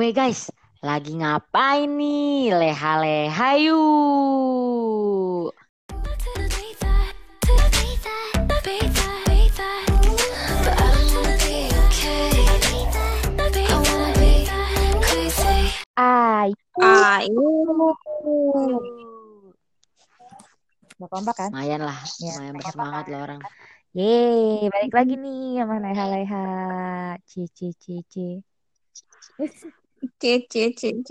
Weh guys, lagi ngapain nih? Leha-leha yuk. Ayo. Ayo. Mau kompak kan? Lumayan lah, Ya, lumayan bersemangat kan? loh orang. Yeay, balik lagi nih sama Leha-Leha. Ci, ci, C, C, C, C.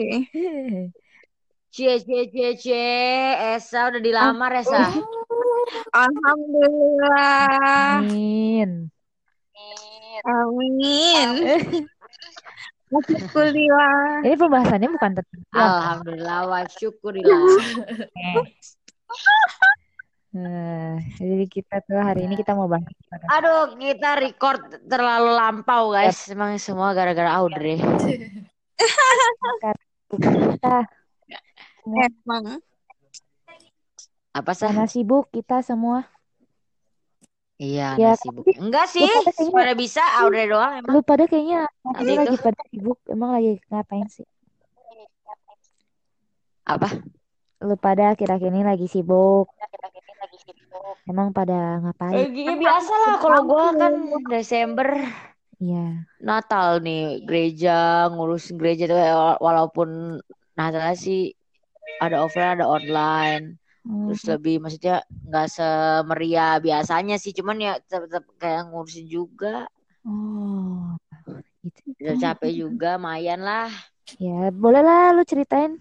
Cie, cie, cie, cie. Esa udah dilamar Esa. Alhamdulillah. Amin. Amin. Kuliah. Ini pembahasannya bukan tentang Alhamdulillah wa syukurillah. Nah, jadi kita tuh hari ini kita mau bahas? Aduh, kita record terlalu lampau guys. Emang semua gara-gara Audrey. kita. Emang. Apa sih? Karena sibuk kita semua. Iya, Ya, sibuk. Enggak sih, kayaknya- pada bisa Audrey doang emang. Lu pada kayaknya Tadi lagi itu. pada sibuk. Emang lagi ngapain sih? Apa? Lu pada akhir-akhir ini lagi sibuk. Emang pada Eh, ngapain? ya biasa lah kalau gua kan Desember Iya. Natal nih gereja ngurus gereja tuh ya, walaupun Natal sih ada offline ada online Hmm. terus lebih maksudnya nggak semeriah biasanya sih cuman ya tetap kayak ngurusin juga Oh, gitu. udah capek juga lumayan lah Ya, boleh lah lu ceritain.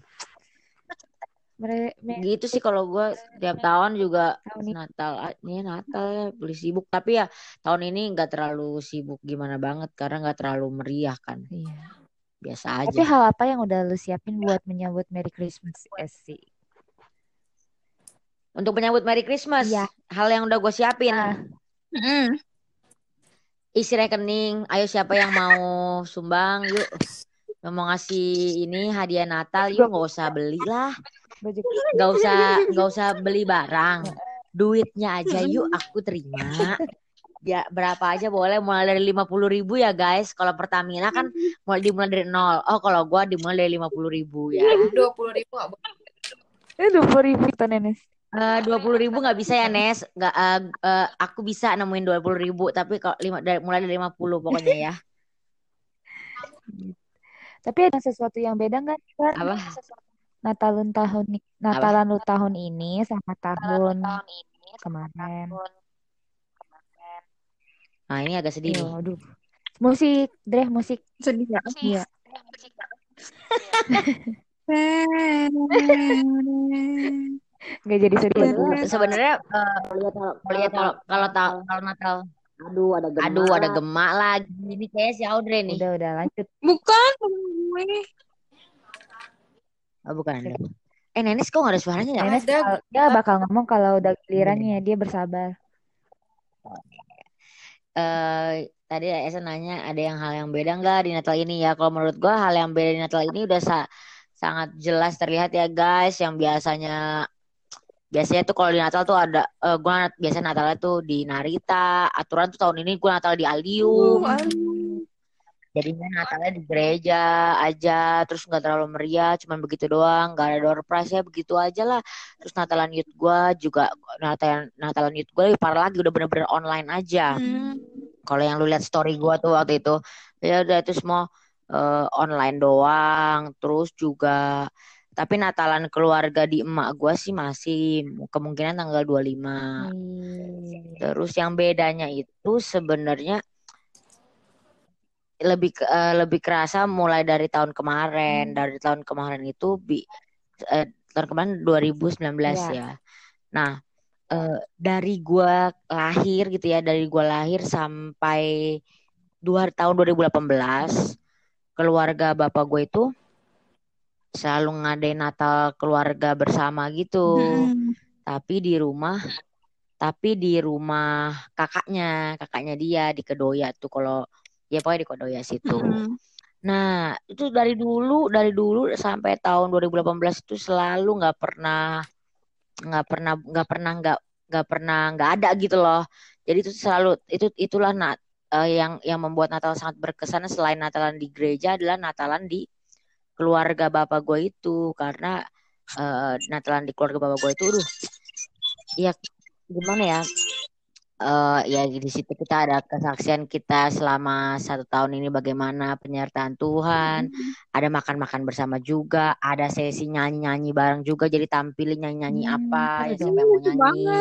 Mere me- gitu sih kalau gua tiap tahun juga tahun ini. Natal ah, ini Natal ya beli sibuk tapi ya tahun ini nggak terlalu sibuk gimana banget karena nggak terlalu meriah kan Iya. biasa Tapi aja hal apa yang udah lu siapin buat menyambut Merry Christmas? Esi? untuk menyambut Merry Christmas Iya. hal yang udah gue siapin. Mm. isi rekening. Ayo siapa yang mau sumbang, yuk. Yang mau ngasih ini hadiah Natal, yuk nggak usah beli lah, nggak usah nggak usah beli barang, duitnya aja yuk aku terima. Ya berapa aja boleh, mulai dari lima puluh ribu ya guys. Kalau Pertamina kan mulai dimulai dari nol. Oh kalau gua dimulai dari lima puluh ribu ya. dua puluh ribu nggak boleh. Eh, dua puluh ribu tuh Nenes. Dua puluh ribu nggak bisa ya Nes, nggak. eh, eh, aku bisa nemuin dua puluh ribu, tapi kalau lima dari mulai dari lima puluh pokoknya ya. Tapi ada sesuatu yang beda nggak? Kak? Apa? Natalun tahun Natalan lu tahun ini sama tahun kemarin. Nah ini agak sedih nih. aduh. Musik, Dre, musik. Sedih ya. Iya. Nggak jadi sedih. Iya, aduh. sebenarnya eh, lihat kalau kalau kalau Natal aduh ada gemak aduh ada gemak lagi ini kayak si Audrey nih Udah, udah lanjut. Bukan gue. oh, bukan anda eh Nenis kok nggak ada suaranya ya Nenes Ada. bakal- dia bakal ngomong kalau udah gilirannya dia bersabar. eh tadi Esa nanya ada yang hal yang beda nggak di Natal ini ya kalau menurut gua hal yang beda di Natal ini udah sa- sangat jelas terlihat ya guys yang biasanya biasanya tuh kalau di Natal tuh ada eh, gua biasa Natalnya tuh di Narita aturan tuh tahun ini gua Natal di Aldium Uh, Jadinya Natalnya di gereja aja, terus nggak terlalu meriah, cuman begitu doang, nggak ada door prize ya begitu aja lah. Terus Natalan Youth gua juga Natalan Natalan Youth gua lebih parah lagi, udah bener-bener online aja. Hmm. Kalau yang lu lihat story gua tuh waktu itu, ya udah itu semua eh, online doang. Terus juga tapi Natalan keluarga di emak gua sih masih kemungkinan tanggal 25. Wih. Terus yang bedanya itu sebenarnya lebih eh, lebih kerasa mulai dari tahun kemarin. Hmm. Dari tahun kemarin itu bi eh, tahun kemarin 2019 Ya. ya. Nah, eh, dari gua lahir gitu ya, dari gua lahir sampai dua tahun 2018 keluarga bapak gue itu selalu ngadain Natal keluarga bersama gitu Hmm. tapi di rumah tapi di rumah kakaknya kakaknya dia di Kedoya tuh kalau ya pokoknya di Kedoya situ Hmm. nah itu dari dulu dari dulu sampai tahun 2018 itu selalu nggak pernah nggak pernah nggak pernah nggak nggak pernah nggak ada gitu loh jadi itu selalu itu itulah nat eh, yang yang membuat Natal sangat berkesan selain Natalan di gereja adalah Natalan di keluarga bapak gue itu karena uh, Natalan di keluarga bapak gue itu, aduh, ya gimana ya? Uh, ya di situ kita ada kesaksian kita selama satu tahun ini bagaimana penyertaan Tuhan, hmm. ada makan-makan bersama juga, ada sesi nyanyi-nyanyi bareng juga, jadi tampilin nyanyi-nyanyi hmm, apa, ya siapa yang mau nyanyi.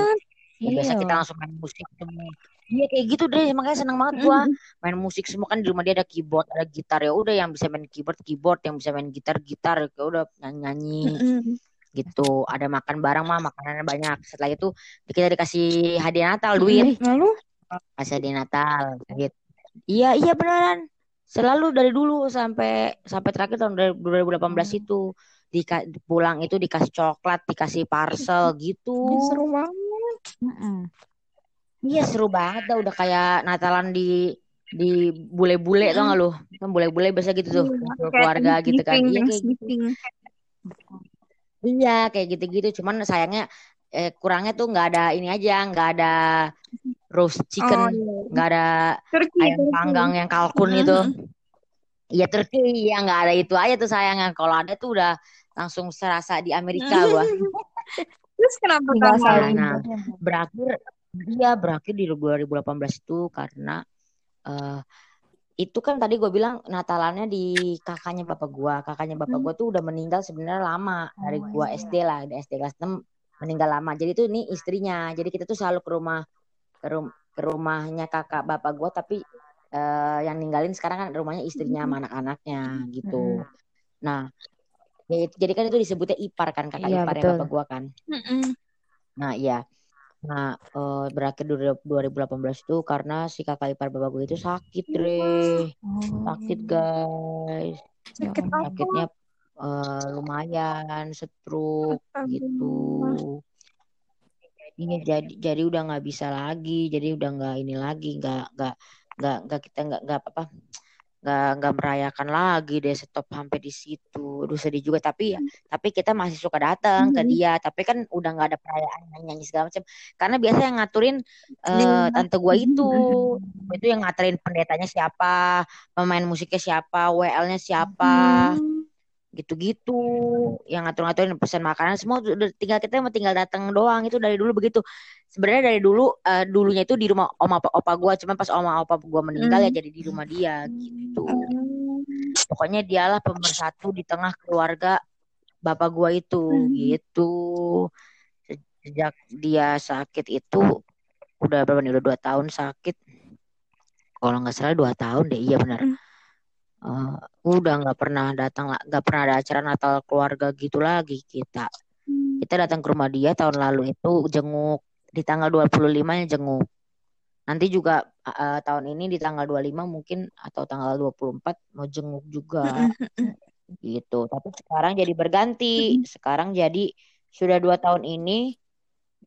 Ya, biasa kita langsung main musik semua. Iya kayak gitu deh, makanya seneng banget gua main musik semua. Kan di rumah dia ada keyboard, ada gitar. Ya udah yang bisa main keyboard keyboard, yang bisa main gitar gitar, ya udah nyanyi-nyanyi. Gitu. Ada makan bareng mah. Makanannya banyak. Setelah itu kita dikasih hadiah Natal duit. Lalu? Kasih hadiah Natal gitu iya iya beneran. Selalu dari dulu sampai sampai terakhir tahun 2018 hmm. itu. Di pulang itu dikasih coklat dikasih parcel gitu. Seru banget iya seru banget dah udah kayak Natalan di di bule-bule tau gak lu kan bule-bule biasa gitu tuh iya, keluarga gitu kan iya kayak gitu. Iya kayak gitu-gitu. Cuman sayangnya eh, kurangnya tuh nggak ada ini aja, nggak ada roast chicken, oh, iya. nggak ada Turki, ayam Turki. panggang yang kalkun itu. Iya Turki, ya nggak ada itu aja tuh sayangnya. Kalau ada tuh udah langsung serasa di Amerika gua. Terus kenapa kamu? Nah, berakhir, iya berakhir di 2018 itu karena uh, itu kan tadi gue bilang Natalannya di kakaknya bapak gue kakaknya bapak hmm. gue tuh udah meninggal sebenarnya lama dari oh, gue iya. SD lah di SD kelas 6 meninggal lama jadi tuh ini istrinya jadi kita tuh selalu ke rumah ke, rum, ke rumahnya kakak bapak gue tapi uh, yang ninggalin sekarang kan rumahnya istrinya sama anak-anaknya gitu hmm. nah ya, jadi kan itu disebutnya ipar kan kakak iya, ipar bapak gue kan hmm. nah iya Nah, uh, berakhir 2018 itu karena si kakak ipar bapak gue itu sakit, Re. Sakit, guys. Sakit Sakitnya uh, lumayan, stroke gitu. Ini jadi jadi udah nggak bisa lagi, jadi udah nggak ini lagi, nggak nggak nggak nggak kita nggak nggak apa, apa nggak nggak merayakan lagi deh stop sampai di situ. Aduh sedih juga. Tapi ya hmm. tapi kita masih suka datang hmm. ke dia. Tapi kan udah nggak ada perayaan nyanyi, nyanyi segala macam. Karena biasa yang ngaturin uh, tante gua itu. hmm. itu yang ngaturin pendetanya siapa pemain musiknya siapa WL-nya siapa. Hmm gitu-gitu yang ngatur-ngaturin pesan makanan semua udah tinggal kita mau tinggal datang doang itu dari dulu begitu. Sebenarnya dari dulu uh, dulunya itu di rumah oma opa, opa gue cuman pas oma opa gue meninggal ya hmm. ya jadi di rumah dia gitu. Pokoknya dialah pemersatu di tengah keluarga bapak gue itu hmm. gitu. Sejak dia sakit itu udah berapa nih udah dua tahun sakit. Kalau nggak salah dua tahun deh iya benar. Hmm uh, udah nggak pernah datang nggak pernah ada acara Natal keluarga gitu lagi kita. Hmm. kita datang ke rumah dia tahun lalu itu jenguk di tanggal 25 nya jenguk. Nanti juga uh, tahun ini di tanggal 25 mungkin atau tanggal 24 mau jenguk juga. Hmm, hmm, gitu. Tapi sekarang jadi berganti. Sekarang jadi sudah dua tahun ini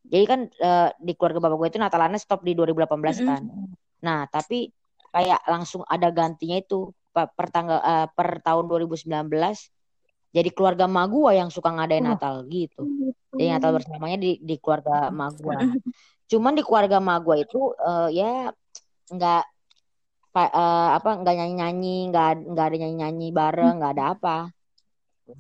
jadi kan uh, di keluarga bapak gue itu Natalannya stop di 2018 kan. Nah tapi kayak langsung ada gantinya itu per tanggal uh, per tahun 2019 jadi keluarga ma gua yang suka ngadain oh. Natal gitu. Jadi Natal bersamanya di di keluarga ma gua. Cuman di keluarga ma gua itu uh, ya nggak uh, apa nggak nyanyi nyanyi nggak nggak ada nyanyi nyanyi bareng nggak ada apa.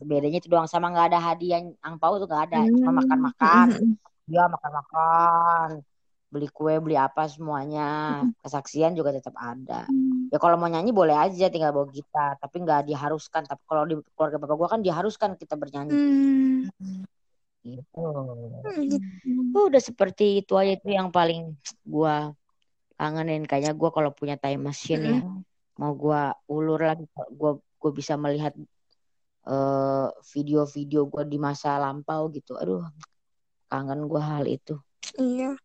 Bedanya itu doang sama nggak ada hadiah angpau tuh nggak ada cuma makan makan ya makan makan beli kue beli apa semuanya. Kesaksian juga tetap ada ya kalau mau nyanyi boleh aja tinggal bawa gitar. Tapi nggak diharuskan. Tapi kalau di keluarga bapak gue kan diharuskan kita bernyanyi. Hmm. gitu. Hmm. Oh, udah seperti itu aja itu yang paling gue kangenin. Kayaknya gue kalau punya time machine ya hmm. mau gue ulur lagi. Gue gue bisa melihat uh, video-video gue di masa lampau gitu. Aduh kangen gue hal itu. Iya.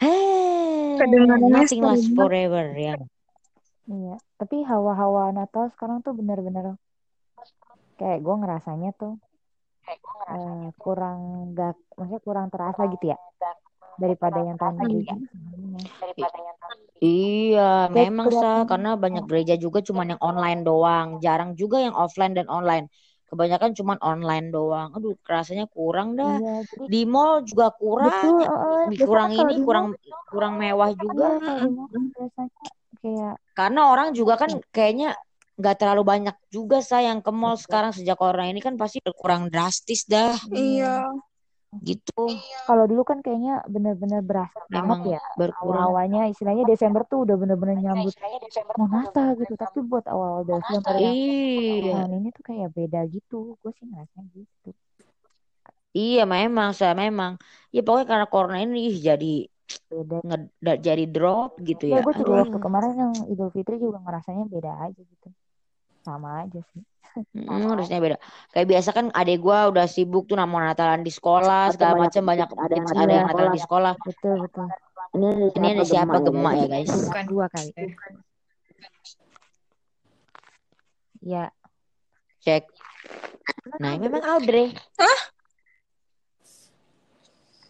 Hey, nothing lasts forever ya. Iya, tapi hawa-hawa Natal sekarang tuh bener-bener kayak gue ngerasanya tuh uh, kurang gak, maksudnya kurang terasa gitu ya daripada yang tahun iya. Daripada yang Iya, memang sah karena banyak gereja juga cuma yang online doang, jarang juga yang offline dan online kebanyakan cuman online doang. Aduh, rasanya kurang dah. Iya, jadi... Di mall juga kurang. Betul, uh, kurang ini, kurang kurang mewah juga. Iya, kayak karena orang juga kan kayaknya nggak terlalu banyak juga saya yang ke mall sekarang sejak corona ini kan pasti berkurang drastis dah Iya. gitu. Kalau dulu kan kayaknya bener-bener berasa Emang banget ya. berkurang. Awal-awalnya istilahnya Desember tuh udah bener-bener nyambut mau Natal gitu. Tapi buat awal Desember Iya, tahun ini tuh kayak beda gitu. Gue sih ngerasanya gitu. iya memang saya memang. Ya pokoknya karena corona ini jadi Beda. nge- da- jadi drop gitu Ya ya. gue juga waktu kemarin yang Idul Fitri juga ngerasanya beda aja gitu. Sama aja sih. mm, harusnya beda. Kayak biasa kan adek gua udah sibuk tuh mau Natalan di sekolah segala macam banyak ada yang ada yang Natalan di sekolah. Betul betul. Ini ada siapa gemak ya guys? Bukan Dua kali. Eh, Ya. Cek. Nah memang Audrey.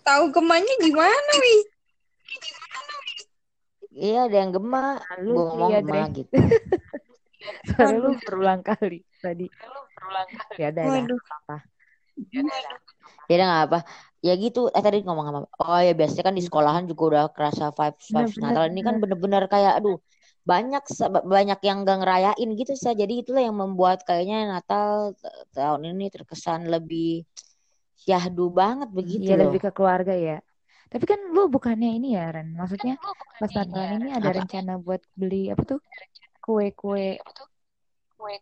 Tahu gemanya gimana, Wi? Iya ada yang gemak. Lu ngomong ya, Dre. gitu. Soalnya lu berulang kali tadi. Ya udah ya. Waduh. Apa? Ya nggak apa. Ya gitu. Eh tadi ngomong apa? Oh ya biasanya kan di sekolahan juga udah kerasa vibes vibes Bener, Natal ini kan bener-bener kayak aduh banyak banyak yang gak ngerayain gitu sih. Jadi itulah yang membuat kayaknya Natal tahun ini terkesan lebih syahdu banget begitu Iya loh. lebih ke keluarga ya. Tapi kan lu bukannya ini ya Ren. Maksudnya pas Natalan ini ada Apa? rencana buat beli apa tuh? Kue-kue.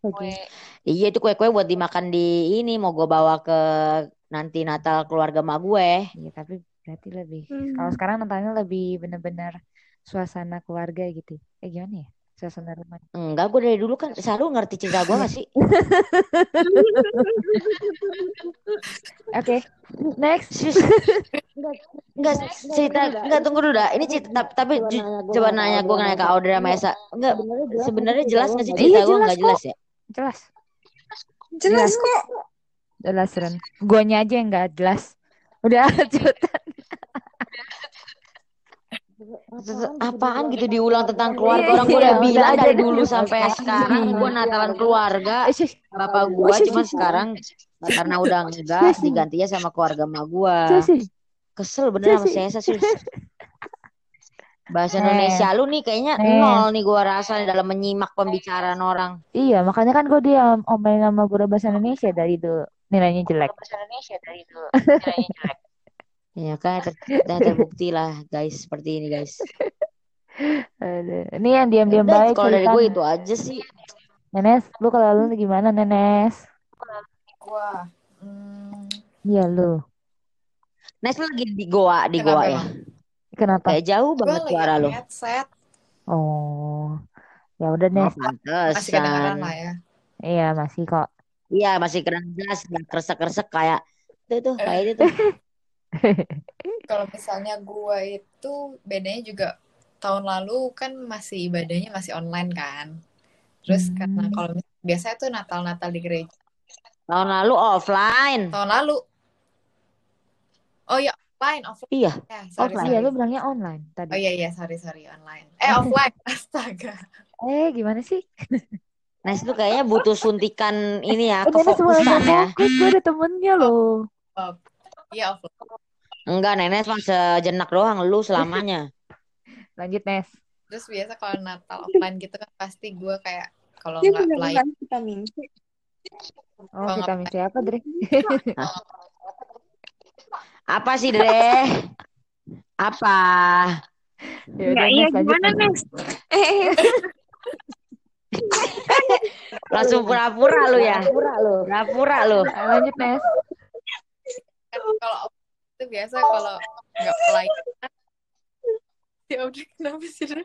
Oke. Iya itu kue-kue buat dimakan di ini mau gue bawa ke nanti Natal keluarga mak gue. Iya tapi berarti lebih. Hmm. Kalau sekarang Natalnya lebih bener-bener suasana keluarga gitu. Eh gimana ya? Suasana rumah. Enggak, gue dari dulu kan selalu ngerti cerita gue gak sih? Oke. Next. Serius. Enggak cerita, enggak tunggu dulu dah. Ini cerita, tapi, tapi ju- coba nanya gue nanya ke Audrey sama Esa. Enggak, sebenarnya jelas nggak sih cerita Iya, gue jelas nggak jelas ya? Jelas. Jelas kok. Jelas Ren. Guanya aja yang nggak jelas. Udah cepetan. Apaan gitu diulang tentang keluarga? Iya, orang gue iya, udah udah bilang ada dari di dulu sampai sekarang gue Natalan keluarga. Eh, sih. bapak gue cuma sekarang karena udah enggak digantinya sama keluarga emak gue sih. kesel bener sama Sih, si Esa serius bahasa Eh. Indonesia lu nih kayaknya Eh. nol nih gue rasa nih dalam menyimak pembicaraan orang. Iya, makanya kan gue dia omelin sama guru bahasa Indonesia dari dulu. Nilainya jelek. Ya kan ter udah terbukti lah guys seperti ini guys. Ini yang diam-diam Udah, baik kalau dari gue itu aja sih Nenes, lu kalau lu gimana Nenes? Gua. Hmm, Iya lu. Nes lu lagi di Goa di Kenapa Goa ya? Kenapa? kayak jauh gua banget suara lu headset. Oh. Ya udah oh Nes. Masih kedengaran lah ya. Iya, masih kok. iya masih jelas nggak kresek-kresek kayak itu tuh kayak itu tuh Kalau misalnya gua itu bedanya juga tahun lalu kan masih ibadahnya masih online kan. Terus Hmm. karena kalau biasanya tuh Natal-Natal di gereja tahun lalu offline tahun lalu. Oh ya offline, offline. iya Ya, sorry, Offline. Iya, sorry. lu bilangnya online tadi. Oh iya iya, sorry sorry online. Eh offline, astaga. Eh, gimana sih? Nes tuh kayaknya butuh suntikan ini ya Eh, kefokusan ya fokus, gue ada temennya loh. Iya offline. enggak Nenes mah sejenak doang lu selamanya Lanjut, Nes. Terus biasa kalau Natal offline gitu kan pasti gue kayak kalau nggak kan vitamin C. Oh, Kalau vitamin C apa, Dre? apa sih Dre apa Ya iya Nes, gimana, Nes. Langsung pura-pura lu ya pura-pura lu Eh, Lanjut, Nes. Kalau itu biasa kalau nggak play ya udah kenapa sih Dre?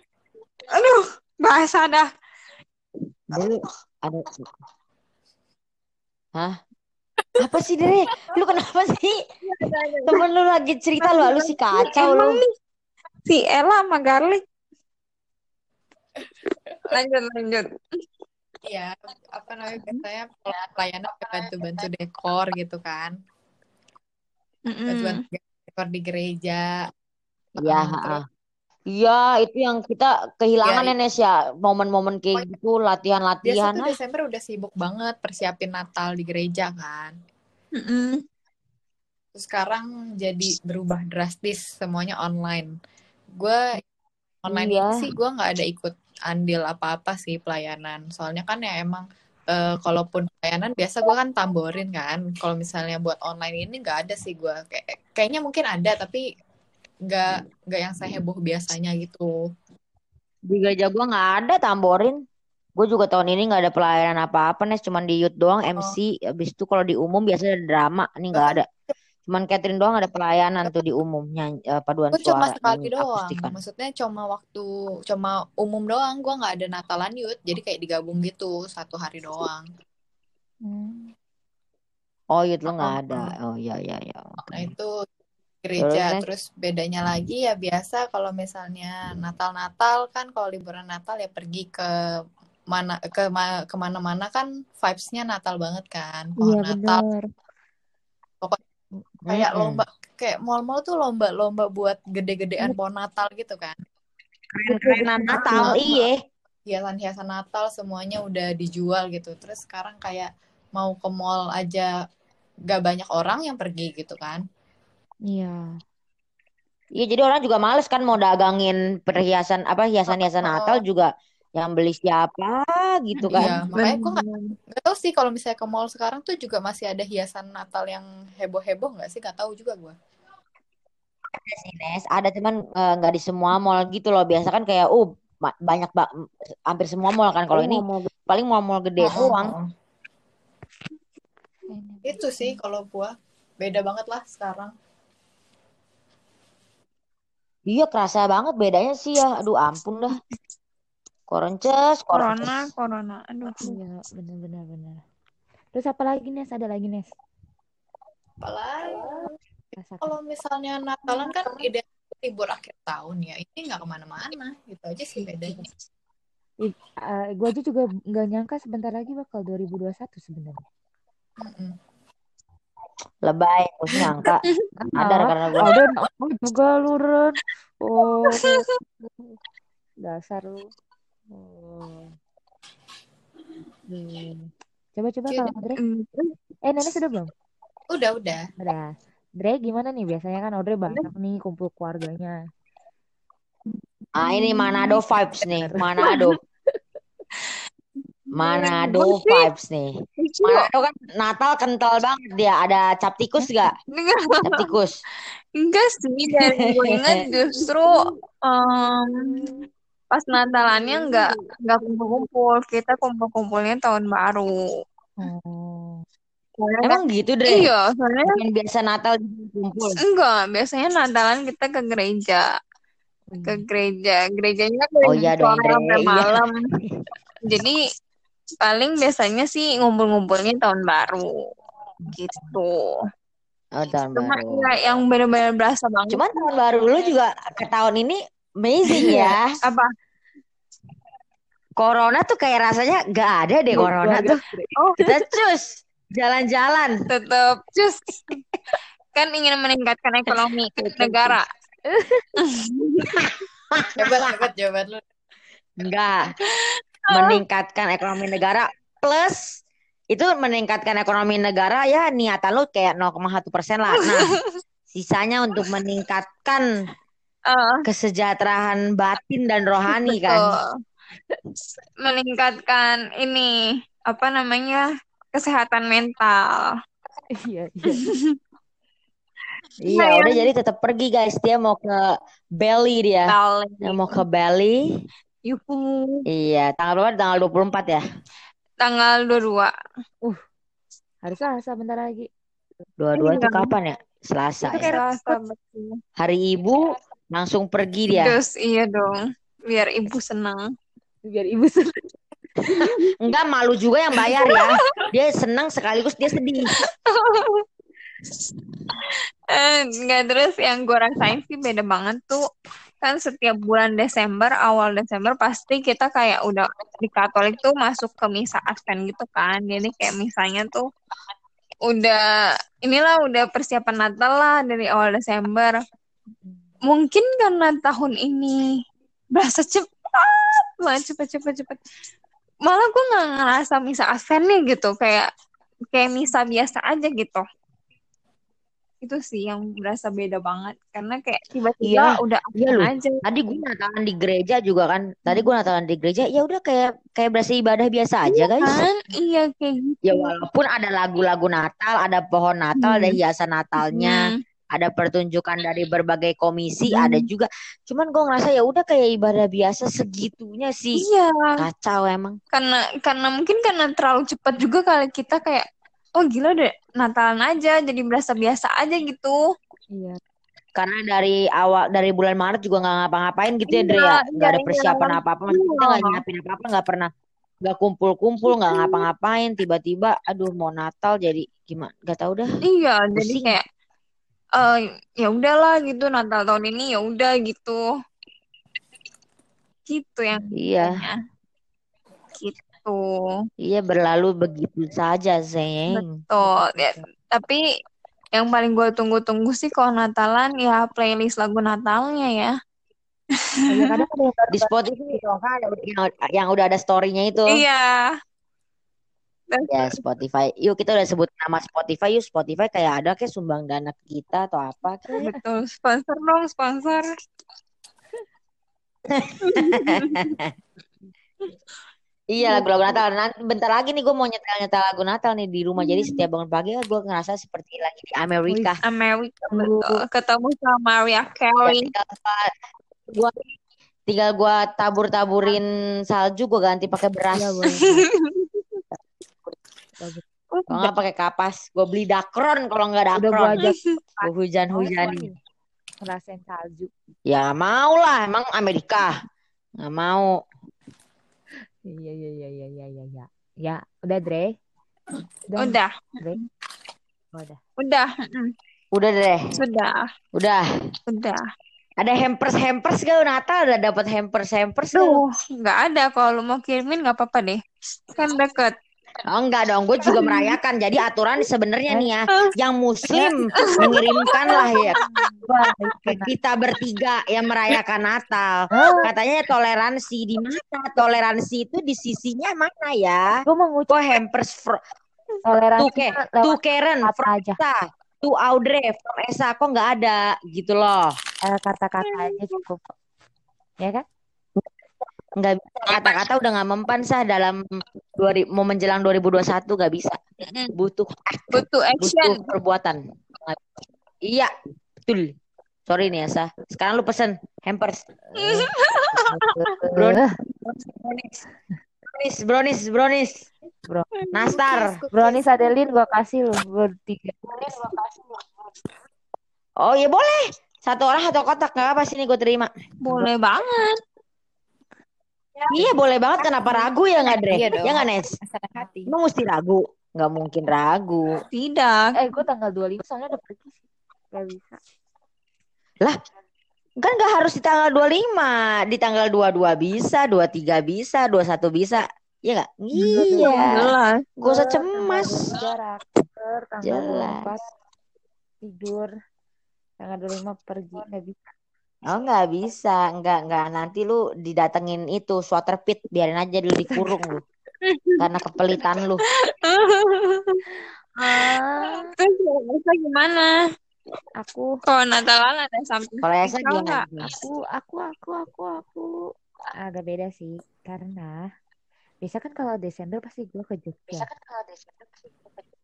aduh, bahasa dah. Dre ada Hah? Apa sih Dre? Lu kenapa sih? Temen lu lagi cerita lu, lu sih kacau lu. si Ella sama Garlic. Lanjut, lanjut. Iya, apa namanya biasanya kalau pelayanan bantu-bantu dekor gitu kan, bantu-bantu dekor di gereja. Iya. Iya, itu yang kita kehilangan Iya, ya Nes ya. Momen-momen kayak gitu, biasa latihan-latihan tuh ah. Desember udah sibuk banget persiapin Natal di gereja kan. Mm-mm. Terus sekarang jadi berubah drastis semuanya online. Gue online Iya. sih gue nggak ada ikut andil apa-apa sih pelayanan. Soalnya kan ya emang eh, kalaupun pelayanan biasa gue kan tamborin kan. Kalau misalnya buat online ini nggak ada sih gue. Kayak, kayaknya mungkin ada tapi nggak nggak yang seheboh biasanya gitu. Di gereja gua nggak ada tamborin. Gue juga tahun ini nggak ada pelayanan apa-apa, Nes. Cuman di youth doang, MC. Habis itu kalau di umum biasanya ada drama. Ini nggak ada. Cuman Catherine doang ada pelayanan tuh di umum. Nyanyi, eh, paduan cuma suara, sekali nyanyi doang. akustikan. Maksudnya cuma waktu cuma umum doang. Gue nggak ada Natalan youth. Jadi kayak digabung gitu satu hari doang. Hmm. Oh, youth lo nggak ada. oh. Oh, iya, iya, iya. Nah itu Terus, gereja. Nes? Terus bedanya lagi ya biasa kalau misalnya Natal-Natal kan kalau liburan Natal ya pergi ke mana ke ma- ke mana-mana kan vibes-nya Natal banget kan. Iya Pohon Natal. bener. Kayak Mm-mm. lomba kayak mall-mall tuh lomba-lomba buat gede-gedean pohon Natal gitu kan. Keren-kerenan Natal, iya. hiasan-hiasan Natal semuanya udah dijual gitu. Terus sekarang kayak mau ke mall aja gak banyak orang yang pergi gitu kan. Iya. Iya, jadi orang juga males kan mau dagangin perhiasan apa hiasan-hiasan Natal juga yang beli siapa gitu Iya, kan. makanya gue gak, sih kalau misalnya ke mall sekarang tuh juga masih ada hiasan Natal yang heboh-heboh nggak sih? Gak tahu juga gue. Ada sih, Nes. Ada cuman eh, nggak di semua mall gitu loh. Biasa kan kayak uh banyak ba- hampir semua mall kan. Kalau Paling ini mau paling mall-mall gede Oh, oh, doang. oh. Itu sih kalau gue beda banget lah sekarang. Iya, kerasa banget bedanya sih ya. Aduh, ampun dah. Koronces, Corona, corona. Aduh. Iya bener bener bener. Terus apa lagi Nes? Ada lagi Nes? Apalagi Rasakan. kalau misalnya Natalan kan ide libur akhir tahun ya. Ini nggak ke mana-mana. Gitu aja sih bedanya. Ih, eh, gue aja juga nggak nyangka sebentar lagi bakal 2021 sebenarnya. Mm-mm. Lebay, gue nyangka. Ada karena gue. ada aku juga lu Ren. Oh, dasar lu. Oh. Hmm. Coba-coba Oke kalau. Audrey. Mm, Eh, Nenek sudah belum? Udah, udah. Udah. Dre gimana nih? Biasanya kan Audrey banyak nih kumpul keluarganya. Ah, ini Manado vibes nih. Manado. Manado vibes nih. Manado kan Natal kental banget dia. Ada cap tikus gak? Enggak, Cap tikus. enggak sih. Dan gue ingat justru em, pas Natalannya enggak enggak kumpul-kumpul. Kita kumpul-kumpulnya tahun baru. Oh. Soalnya kan, Emang gitu, Dre? iya, soalnya Bukan biasa Natal kumpul. enggak. Biasanya Natalan kita ke gereja. Ke Hmm. gereja. Gerejanya Oh dari iya dong, sore Iya. malam. Jadi paling biasanya sih ngumpul-ngumpulnya tahun baru. Gitu. Oh, tahun Cuma baru. ya yang benar-benar berasa banget Cuman tahun baru lu juga ke tahun ini amazing ya. apa? Corona tuh kayak rasanya gak ada deh Gua- corona tuh. Oh, Kita cus jalan-jalan. tetap just kan ingin meningkatkan ekonomi negara. Hebat, hebat jawaban lu. Enggak. Meningkatkan ekonomi negara plus itu meningkatkan ekonomi negara ya niatan lu kayak 0,1 persen lah. Nah, sisanya untuk meningkatkan Eh, kesejahteraan batin dan rohani kan. betul. Meningkatkan ini apa namanya? kesehatan mental. Iya, iya. Iya, Nah, udah jadi tetap pergi guys. Dia mau ke Bali dia. Mental. Dia mau ke Bali. Yuhu. Iya, tanggal berapa? Tanggal 24 ya? Tanggal 22. Hari Selasa bentar lagi. Dua-dua itu Iya. kapan ya? Selasa Itu ya. Selasa. Hari Ibu langsung pergi dia. Terus iya dong. Biar ibu senang. biar ibu senang. Enggak malu juga yang bayar ya. Dia senang sekaligus dia sedih. Eh, enggak terus yang gue rasain sih beda banget tuh kan setiap bulan Desember awal Desember pasti kita kayak udah di Katolik tuh masuk ke misa Advent gitu kan jadi kayak misalnya tuh udah inilah udah persiapan Natal lah dari awal Desember mungkin karena tahun ini berasa cepat banget cepet cepet cepet malah gue nggak ngerasa misa Adventnya gitu kayak kayak misa biasa aja gitu itu sih yang berasa beda banget karena kayak tiba-tiba Iya, udah iya aja Tadi gue Natalan di gereja juga kan. Tadi gue Natalan di gereja, ya udah kayak kayak berasa ibadah biasa aja, guys. kan iya kayak gitu Ya walaupun ada lagu-lagu Natal, ada pohon Natal, ada Hmm. hiasan Natalnya, Hmm. Ada pertunjukan dari berbagai komisi, Hmm. ada juga. Cuman gue ngerasa ya udah kayak ibadah biasa segitunya sih. iya Kacau emang. karena karena mungkin karena terlalu cepat juga kali kita kayak oh gila deh Natalan aja jadi berasa biasa aja gitu Iya. Karena dari awal dari bulan Maret juga nggak ngapa-ngapain gitu ya, Dre iya ya. iya Nggak ada iya persiapan apa-apa. Maksudnya kita nggak iya nyiapin apa-apa, nggak pernah nggak kumpul-kumpul, nggak ngapa-ngapain. Tiba-tiba, aduh mau Natal jadi gimana? Gak tau dah, iya jadi pusing. kayak eh ya udahlah gitu Natal tahun ini ya udah gitu. Gitu yang Iya, gitu. Iya berlalu begitu saja, Zeng. betul. Ya tapi yang paling gue tunggu-tunggu sih kalau Natalan ya playlist lagu Natalnya ya. Iya Di Spotify nggak ada yang, yang udah ada story-nya itu. iya Ya Spotify. Yuk kita udah sebut nama Spotify. Yuk Spotify kayak ada kayak sumbang dana ke kita atau apa kayak. betul sponsor dong sponsor Iya lagu-lagu Natal. Nanti bentar lagi nih gue mau nyetel-nyetel lagu Natal nih di rumah. Jadi setiap bangun pagi gue ngerasa seperti lagi di Amerika. Amerika betul ketemu sama Mariah Ya Carey gua tinggal gua tabur-taburin salju gue ganti pakai beras. Iya. Bagus. Kalau udah nggak pakai kapas, gue beli dakron. Kalau nggak Udah gua dakron, ajak gue hujan-hujani. nih. Ngerasain salju. Ya mau lah, emang Amerika nggak mau. Iya iya iya iya iya iya. Ya, ya udah Dre. Udah udah Dre. Oh, udah. udah mm, Udah deh, sudah udah. udah Ada hampers hampers gak Natal? Udah dapat hampers hampers gak? Duh, nggak ada. Kalau lu mau kirimin nggak apa-apa deh. Kan deket. Oh enggak dong, gue juga merayakan. Jadi aturan sebenarnya nih ya, yang Muslim mengirimkan lah ya kita bertiga yang merayakan Natal. Hah? Katanya toleransi di mana? Toleransi itu di sisinya mana ya? Gue mengucap Kok hampers fr- toleransi tuh ke mah tuh lewat Karen kata from aja. Esa, tuh Audrey from Esa kok nggak ada gitu loh. Eh, kata-kata aja cukup. Ya kan? Nggak bisa kata-kata udah nggak mempan sah dalam 2000 mau menjelang 2021 nggak bisa. Butuh Butuh action. butuh perbuatan. Iya, betul. Sorry nih ya, Sah. Sekarang lu pesen hampers. Bro- Brownies. Brownies, brownies, brownies. bro. Nastar. Brownies Adeline gue kasih lu bertiga. Oh iya boleh. Satu orang satu kotak nggak apa sini gue terima. Boleh banget. Iya boleh banget. Kenapa ragu ya nggak Dre? Iya dong. Ya nggak Nes? Hati. Emang mesti ragu? Nggak mungkin ragu. Tidak. Eh gue tanggal 25 soalnya udah pergi sih. Gak bisa. Lah, kan nggak harus di tanggal 25. Di tanggal 22 bisa, 23 bisa, 21 bisa. Iya nggak? Iya. Jelas. Gak usah cemas. Tanggal 23 raker, tanggal Jelas. 24 tidur. Tanggal 25 pergi gak bisa. Oh nggak bisa, nggak nggak nanti lu didatengin itu swatter pit, biarin aja dulu dikurung lu, karena kepelitan lu. Ah, Terus Esa gimana? aku Kalau Natalan ada samping Kalau Esa gimana? aku aku aku aku aku agak beda sih karena biasa kan kalau Desember pasti gue ke Jogja.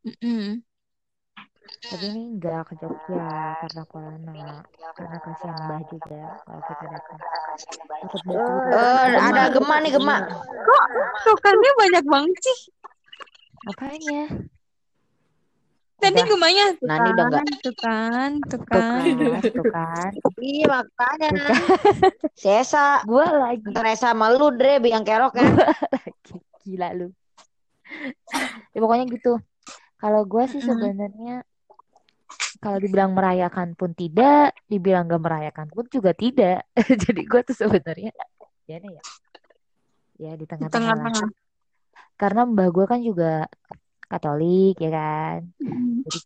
Mm-mm. Tapi ini enggak ke Jogja karena corona. Karena kasihan Mbah juga kalau kita datang. Takut banget. Eh, ada gema nih gema. Kok tukarnya banyak banget sih? Apanya? Tadi gemanya tuh Nah, ini udah kan, tuh kan, tuh kan. tuh. Iya makanya. Kan. Sesa, Gue lagi Teresa sama lu Dre, biang kerok ya. lagi gila lu. Ya pokoknya gitu. Kalau gue sih sebenarnya kalau dibilang merayakan pun tidak, dibilang gak merayakan pun juga tidak. Jadi gue tuh sebenarnya gimana ya? Ya di Di tengah-tengah. Karena mbah gue kan juga Katolik ya kan. Mm. Jadi.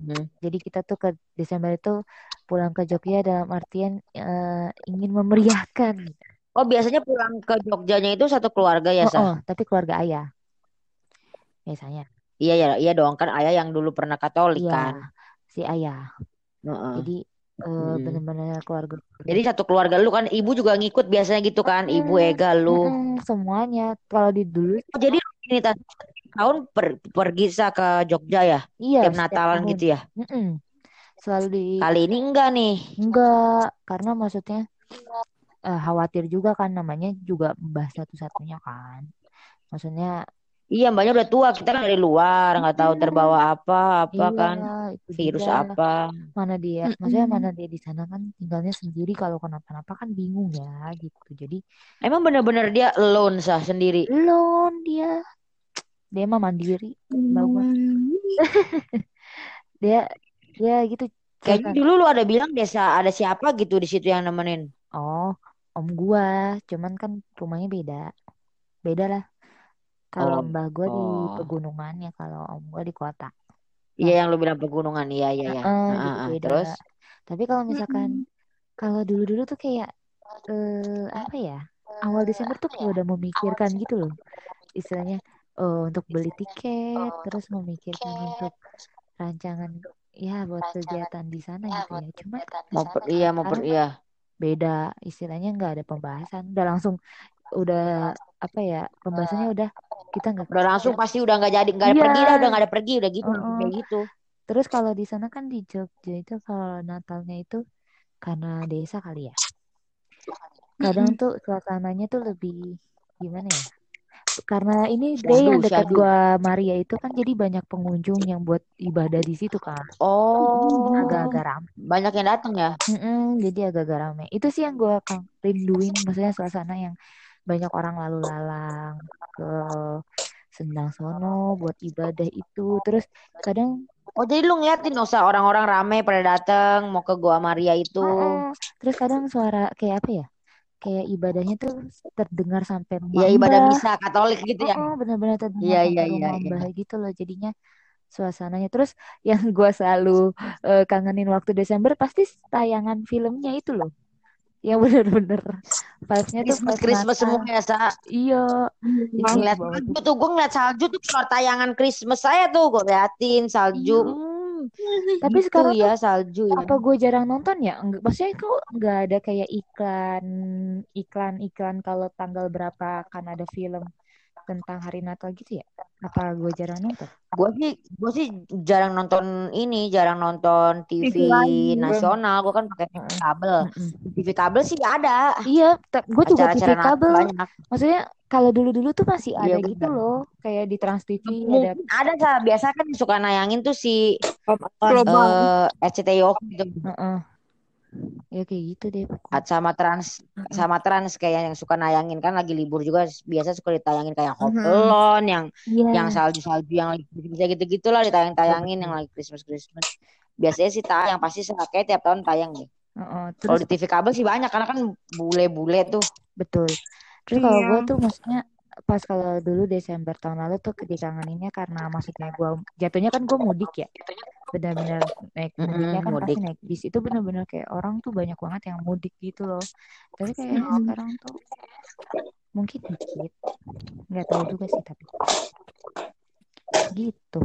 Hmm. jadi kita tuh ke Desember itu pulang ke Jogja dalam artian eh, ingin memeriahkan. Oh biasanya pulang ke Jogjanya itu satu keluarga ya Oh, Sah? oh, tapi keluarga ayah biasanya. Iya ya, iya dong kan ayah yang dulu pernah Katolik Iya. kan. Si ayah. Heeh. Jadi eh, Mm-mm. bener-bener keluarga. Jadi satu keluarga lu kan ibu juga ngikut biasanya gitu kan, ibu Mm-mm, Ega lu. mm-mm, semuanya. Kalau di dulu, Oh, jadi ini tahun per- pergi sa ke Jogja ya, iya tiap Natalan tahun. gitu ya. Mm-mm. Selalu di Kali ini enggak nih. enggak, karena maksudnya eh, khawatir juga kan namanya juga mbah satu-satunya kan. Maksudnya Iya, mbaknya udah tua, kita kan dari luar, nggak tahu mm, terbawa apa, apa iya kan, itu virus dia. apa. Mana dia, maksudnya mana dia di sana kan tinggalnya sendiri kalau kenapa-napa kan bingung ya gitu. Jadi Emang bener-bener dia alone sah sendiri. alone dia, dia mah mandiri, mbak gua. Dia dia gitu Kayaknya dulu lu ada bilang desa ada siapa gitu di situ yang nemenin. Oh, om gua, cuman kan rumahnya beda. Beda lah. Kalau Oh, mbah gua di oh. pegunungan ya, kalau om gua di kota. Nah, Iya yang lu bilang pegunungan, iya iya iya. Terus, Tapi kalau misalkan kalau dulu-dulu tuh kayak eh apa ya? Awal Desember tuh kayak udah memikirkan gitu loh. Istilahnya eh, untuk beli tiket, terus memikirkan untuk rancangan ya buat kegiatan di sana gitu ya. Cuman mau per, iya mau per, sekarang iya. beda istilahnya nggak ada pembahasan udah langsung udah apa ya pembahasannya udah kita nggak Udah langsung pasti udah nggak jadi nggak ada iya. pergi dah udah nggak ada pergi udah gitu langsung heeh. kayak gitu. terus kalau di sana kan di Jogja itu kalau Natalnya itu karena desa kali ya. Kadang tuh suasananya tuh lebih gimana ya? Karena ini Dre yang dekat gua Maria itu kan jadi banyak pengunjung yang buat ibadah di situ kan. Oh. Agak-agak ramai banyak yang datang ya. Mm-mm, jadi agak-agak ramai itu sih yang gua kan rinduin maksudnya suasana yang banyak orang lalu lalang ke Sendang Sono buat ibadah itu terus kadang Oh jadi lu ngeliatin Sa, orang-orang rame pada datang mau ke Goa Maria itu. Mm-mm. terus kadang suara kayak apa ya kayak ibadahnya tuh terdengar sampai Ya rumah ibadah misa Katolik gitu ya. Oh, benar-benar terdengar Iya iya iya rumah iya. mbah gitu loh jadinya suasananya terus yang gua selalu eh, kangenin waktu Desember pasti tayangan filmnya itu loh yang bener-bener vibes-nya tuh Christmas Christmas semua ya Sa. iya itu Ngeliat salju tuh gue ngeliat salju tuh keluar tayangan Christmas saya tuh gue liatin salju. mm. tapi Gitu sekarang ya salju ya. apa gue jarang nonton ya enggak maksudnya kok nggak ada kayak iklan iklan iklan kalau tanggal berapa akan ada film tentang hari Natal gitu ya apa gue jarang nonton Gue sih gue sih jarang nonton ini, jarang nonton TV TV nasional. Gue kan pakai TV kabel. TV kabel sih ada Iya, gue juga TV kabel. banyak. Maksudnya kalau dulu-dulu tuh masih Iya ada gitu benar. loh, kayak di Trans TV ada. Mungkin ada Sa. Biasa kan suka nayangin tuh si Global. eh RCTI gitu. Heeh. Ya kayak gitu deh pokoknya. sama trans sama trans kayak yang suka nayangin kan lagi libur juga biasa suka ditayangin kayak Home. Alone yang yang Iya, salju-salju yang bisa gitu-gitu lah ditayang-tayangin yang betul. lagi Christmas Christmas biasanya sih tayang pasti kayak tiap tahun tayang deh Heeh. kalau Terus di TV kabel sih banyak karena kan bule-bule tuh betul. Terus kalau Iya. gue tuh maksudnya pas kalau dulu Desember tahun lalu tuh dikangeninnya karena maksudnya gue jatuhnya kan gue mudik ya benar-benar naik mudiknya kan pasti mudik. naik bis. Itu benar-benar kayak orang tuh banyak banget yang mudik gitu loh. Tapi kayak Mm-mm. sekarang tuh mungkin dikit. Nggak tahu juga sih tapi gitu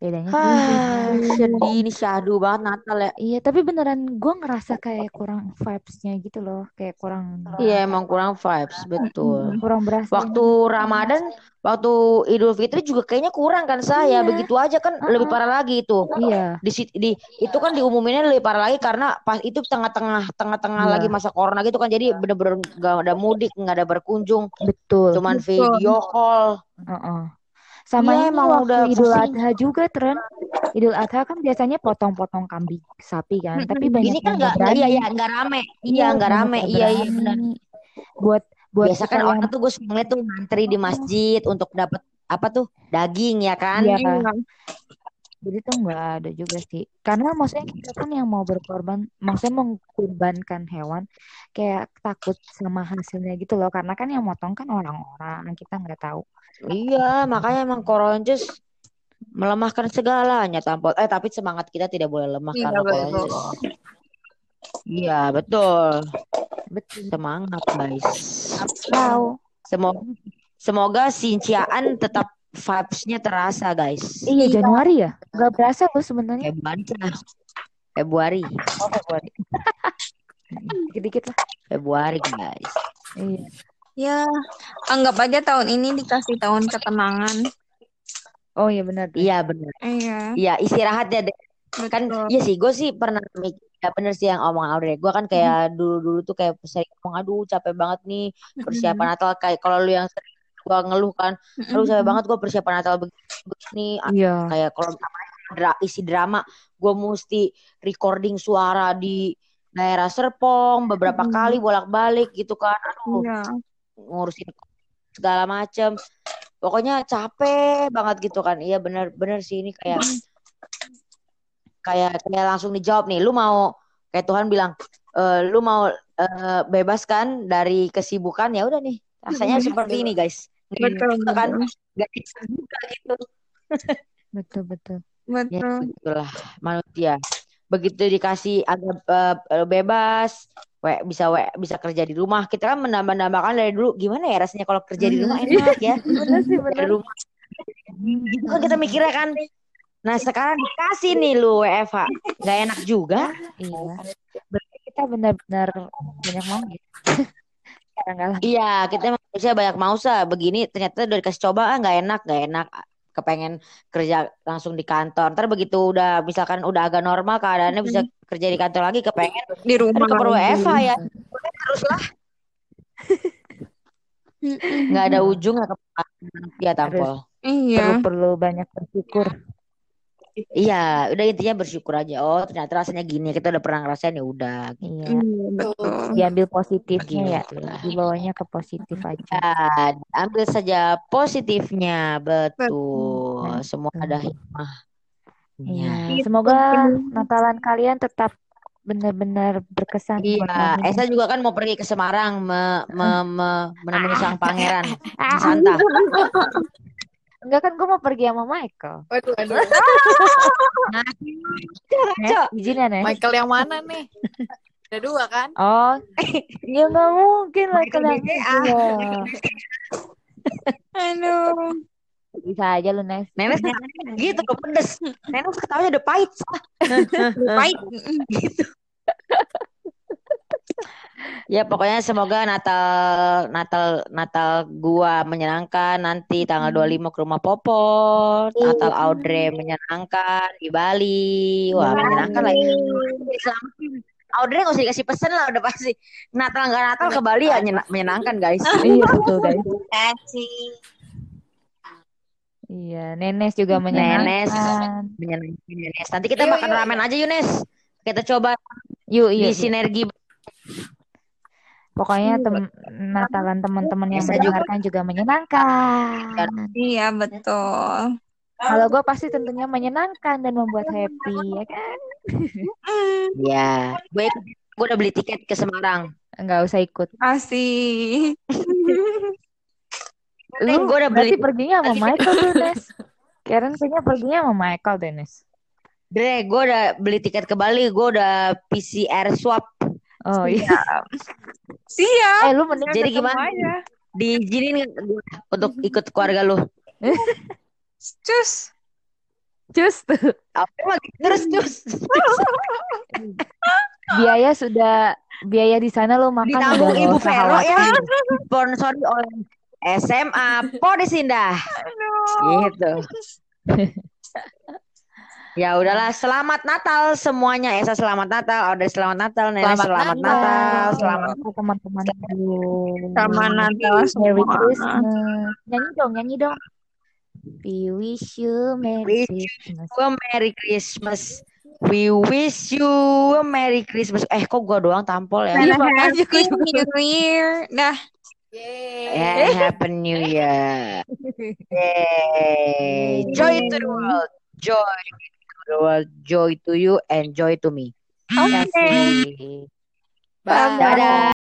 bedanya ah sedih ini syahdu banget Natal ya. Iya tapi beneran gue ngerasa kayak kurang vibes-nya gitu loh. Kayak kurang iya emang kurang vibes betul. kurang berasa. Waktu Ramadan waktu Idul Fitri juga kayaknya kurang kan saya Iya. begitu aja kan lebih Uh-uh. parah lagi itu. Iya. Di, di itu kan diumuminnya lebih parah lagi karena pas itu tengah-tengah tengah-tengah Iya. lagi masa corona gitu kan. Jadi bener-bener gak ada mudik nggak ada berkunjung. Betul. Cuman Betul. video call. Heeh. Sama Iya, ini emang waktu udah Idul pusing. Adha juga tren Idul Adha kan biasanya potong-potong kambing sapi kan tapi banyak ini kan nggak iya iya nggak rame iya nggak rame nggak iya iya berani. benar buat buat biasa kan yang orang tuh gue suka tuh ngantri di masjid untuk dapat apa tuh daging ya kan Iya. Iya. Jadi tuh nggak ada juga sih. Karena maksudnya kita pun yang mau berkorban maksudnya mengkorbankan hewan kayak takut sama hasilnya gitu loh. Karena kan yang motong kan orang-orang kita nggak tahu. Iya makanya emang koronces melemahkan segalanya tampol. Eh tapi semangat kita tidak boleh lemah Iya, karena betul. koronces iya betul. Betul. Semangat guys. Tahu semoga semoga Sinciaan tetap vibes-nya terasa guys. Iya Januari ya? Gak berasa loh sebenarnya. Februari lah. Februari, Oh Februari. Dikit-dikit lah. Februari guys. Iya. Ya, anggap aja tahun ini dikasih tahun ketenangan. Oh iya benar. Iya bener. Iya, Iya istirahat ya deh. Kan betul. iya sih gue sih pernah mikir ya bener sih yang omong Audrey. Gue kan kayak dulu-dulu tuh kayak sering ngomong aduh capek banget nih persiapan Natal kayak kalau lu yang sering gue ngeluh kan. Aduh capek banget gue persiapan Natal begini. Iya. kayak kalau dra isi drama gue mesti recording suara di daerah Serpong beberapa Mm. kali bolak-balik gitu kan. Aduh Iya, ngurusin segala macem. Pokoknya capek banget gitu kan. Iya bener-bener sih ini kayak kayak kayak langsung dijawab nih lu mau kayak Tuhan bilang "Eh, lu mau eh, bebas kan dari kesibukan? Ya udah nih rasanya seperti ini guys betul, bisa kan nggak bisa juga gitu Betul betul. ya Betul. begitulah manusia begitu dikasih agak eh, eh, bebas we, bisa we, bisa kerja di rumah kita kan menambah-nambahkan dari dulu gimana ya rasanya kalau kerja di rumah enak ya Bener sih dari bener. rumah gitu kan kita mikirnya kan nah sekarang dikasih nih lu WFH nggak enak juga Iya. Berarti kita benar-benar banyak mau gitu. Sekarang iya kita manusia banyak mausa begini ternyata udah dikasih coba ah nggak enak nggak enak. Kepengen kerja langsung di kantor. Ntar begitu udah misalkan udah agak normal keadaannya bisa kerja di kantor lagi kepengen Di rumah keperlu lagi. WFH ya. Terus lah nggak ada ujung nggak ya tampol. Iya, Perlu-perlu banyak bersyukur. Iya udah intinya bersyukur aja oh ternyata rasanya gini kita udah pernah ngerasain ya udah Iya. iya, betul. Diambil positifnya ya. Dibawanya ke positif aja. Ya, ambil saja positifnya, betul. Betul. Semua ada hikmahnya. Iya. Gitu. Semoga Natalan kalian tetap benar-benar berkesan buat Iya. Esa juga kan mau pergi ke Semarang me, me, me- menemui sang pangeran Santa. Enggak kan gue mau pergi sama Michael. Waduh, waduh. Nah, Nes, izin ya Nes. Michael yang mana nih? Ada dua kan? Oh, ya nggak mungkin Michael yang BGA. iya. Aduh. Bisa aja lu Nes. Nenek gitu pedes. Nenek ketawanya udah pahit. Baik. gitu. Ya pokoknya semoga Natal Natal Natal gua menyenangkan nanti tanggal 25 ke rumah Popo, Natal Audrey menyenangkan di Bali. Wah, menyenangkan lagi. Selamat. Audrey gak usah dikasih pesen lah udah pasti Natal nggak Natal ke Bali ya nyena- menyenangkan guys. Iya betul guys. Kasih. Iya, Nenes juga Nenes menyenangkan. menyenangkan Yunes. Nanti kita Yuk, makan yuk, ramen aja Yunes. Kita coba Yuk, di yuk. yuk. sinergi. Pokoknya tem Natalan teman-teman yang juga. mendengarkan juga menyenangkan. Iya, betul. Kalau gue pasti tentunya menyenangkan dan membuat happy, ya kan? Ya, gue gue udah beli tiket ke Semarang. Enggak usah ikut. Kasih. Lu gue udah beli. perginya sama Michael Nes. Karen kayaknya perginya sama Michael deh, Nes. Dre, gue udah beli tiket ke Bali. Gue udah PCR swab. Oh iya. Siap. Eh, lu mending Jadi gimana? aja. Diizinin untuk ikut keluarga lu. Cus. cus tuh. Apa lagi terus terus Biaya sudah biaya di sana lo makan ditanggung Ibu Vero ya. Sponsori oleh SMA Podis Indah. Aduh. Gitu. Ya udahlah, selamat Natal semuanya. Esa selamat Natal, Audrey selamat Natal, Nenek Selamat selamat, Natal. Natal, selamat Selamat teman-teman. Selamat Natal Merry. Christmas. Nyanyi dong, nyanyi dong. We wish you Merry Wish Christmas. you a Merry Christmas. We wish you a Merry Christmas. Eh, kok gua doang tampol ya? Iya, happy. New Year. Dah. Yeay. Yeah, Happy New Year. Yay. Joy to the world. Joy to the world. Joy to you and joy to me. Oke. Kasih. Bye. Dadah.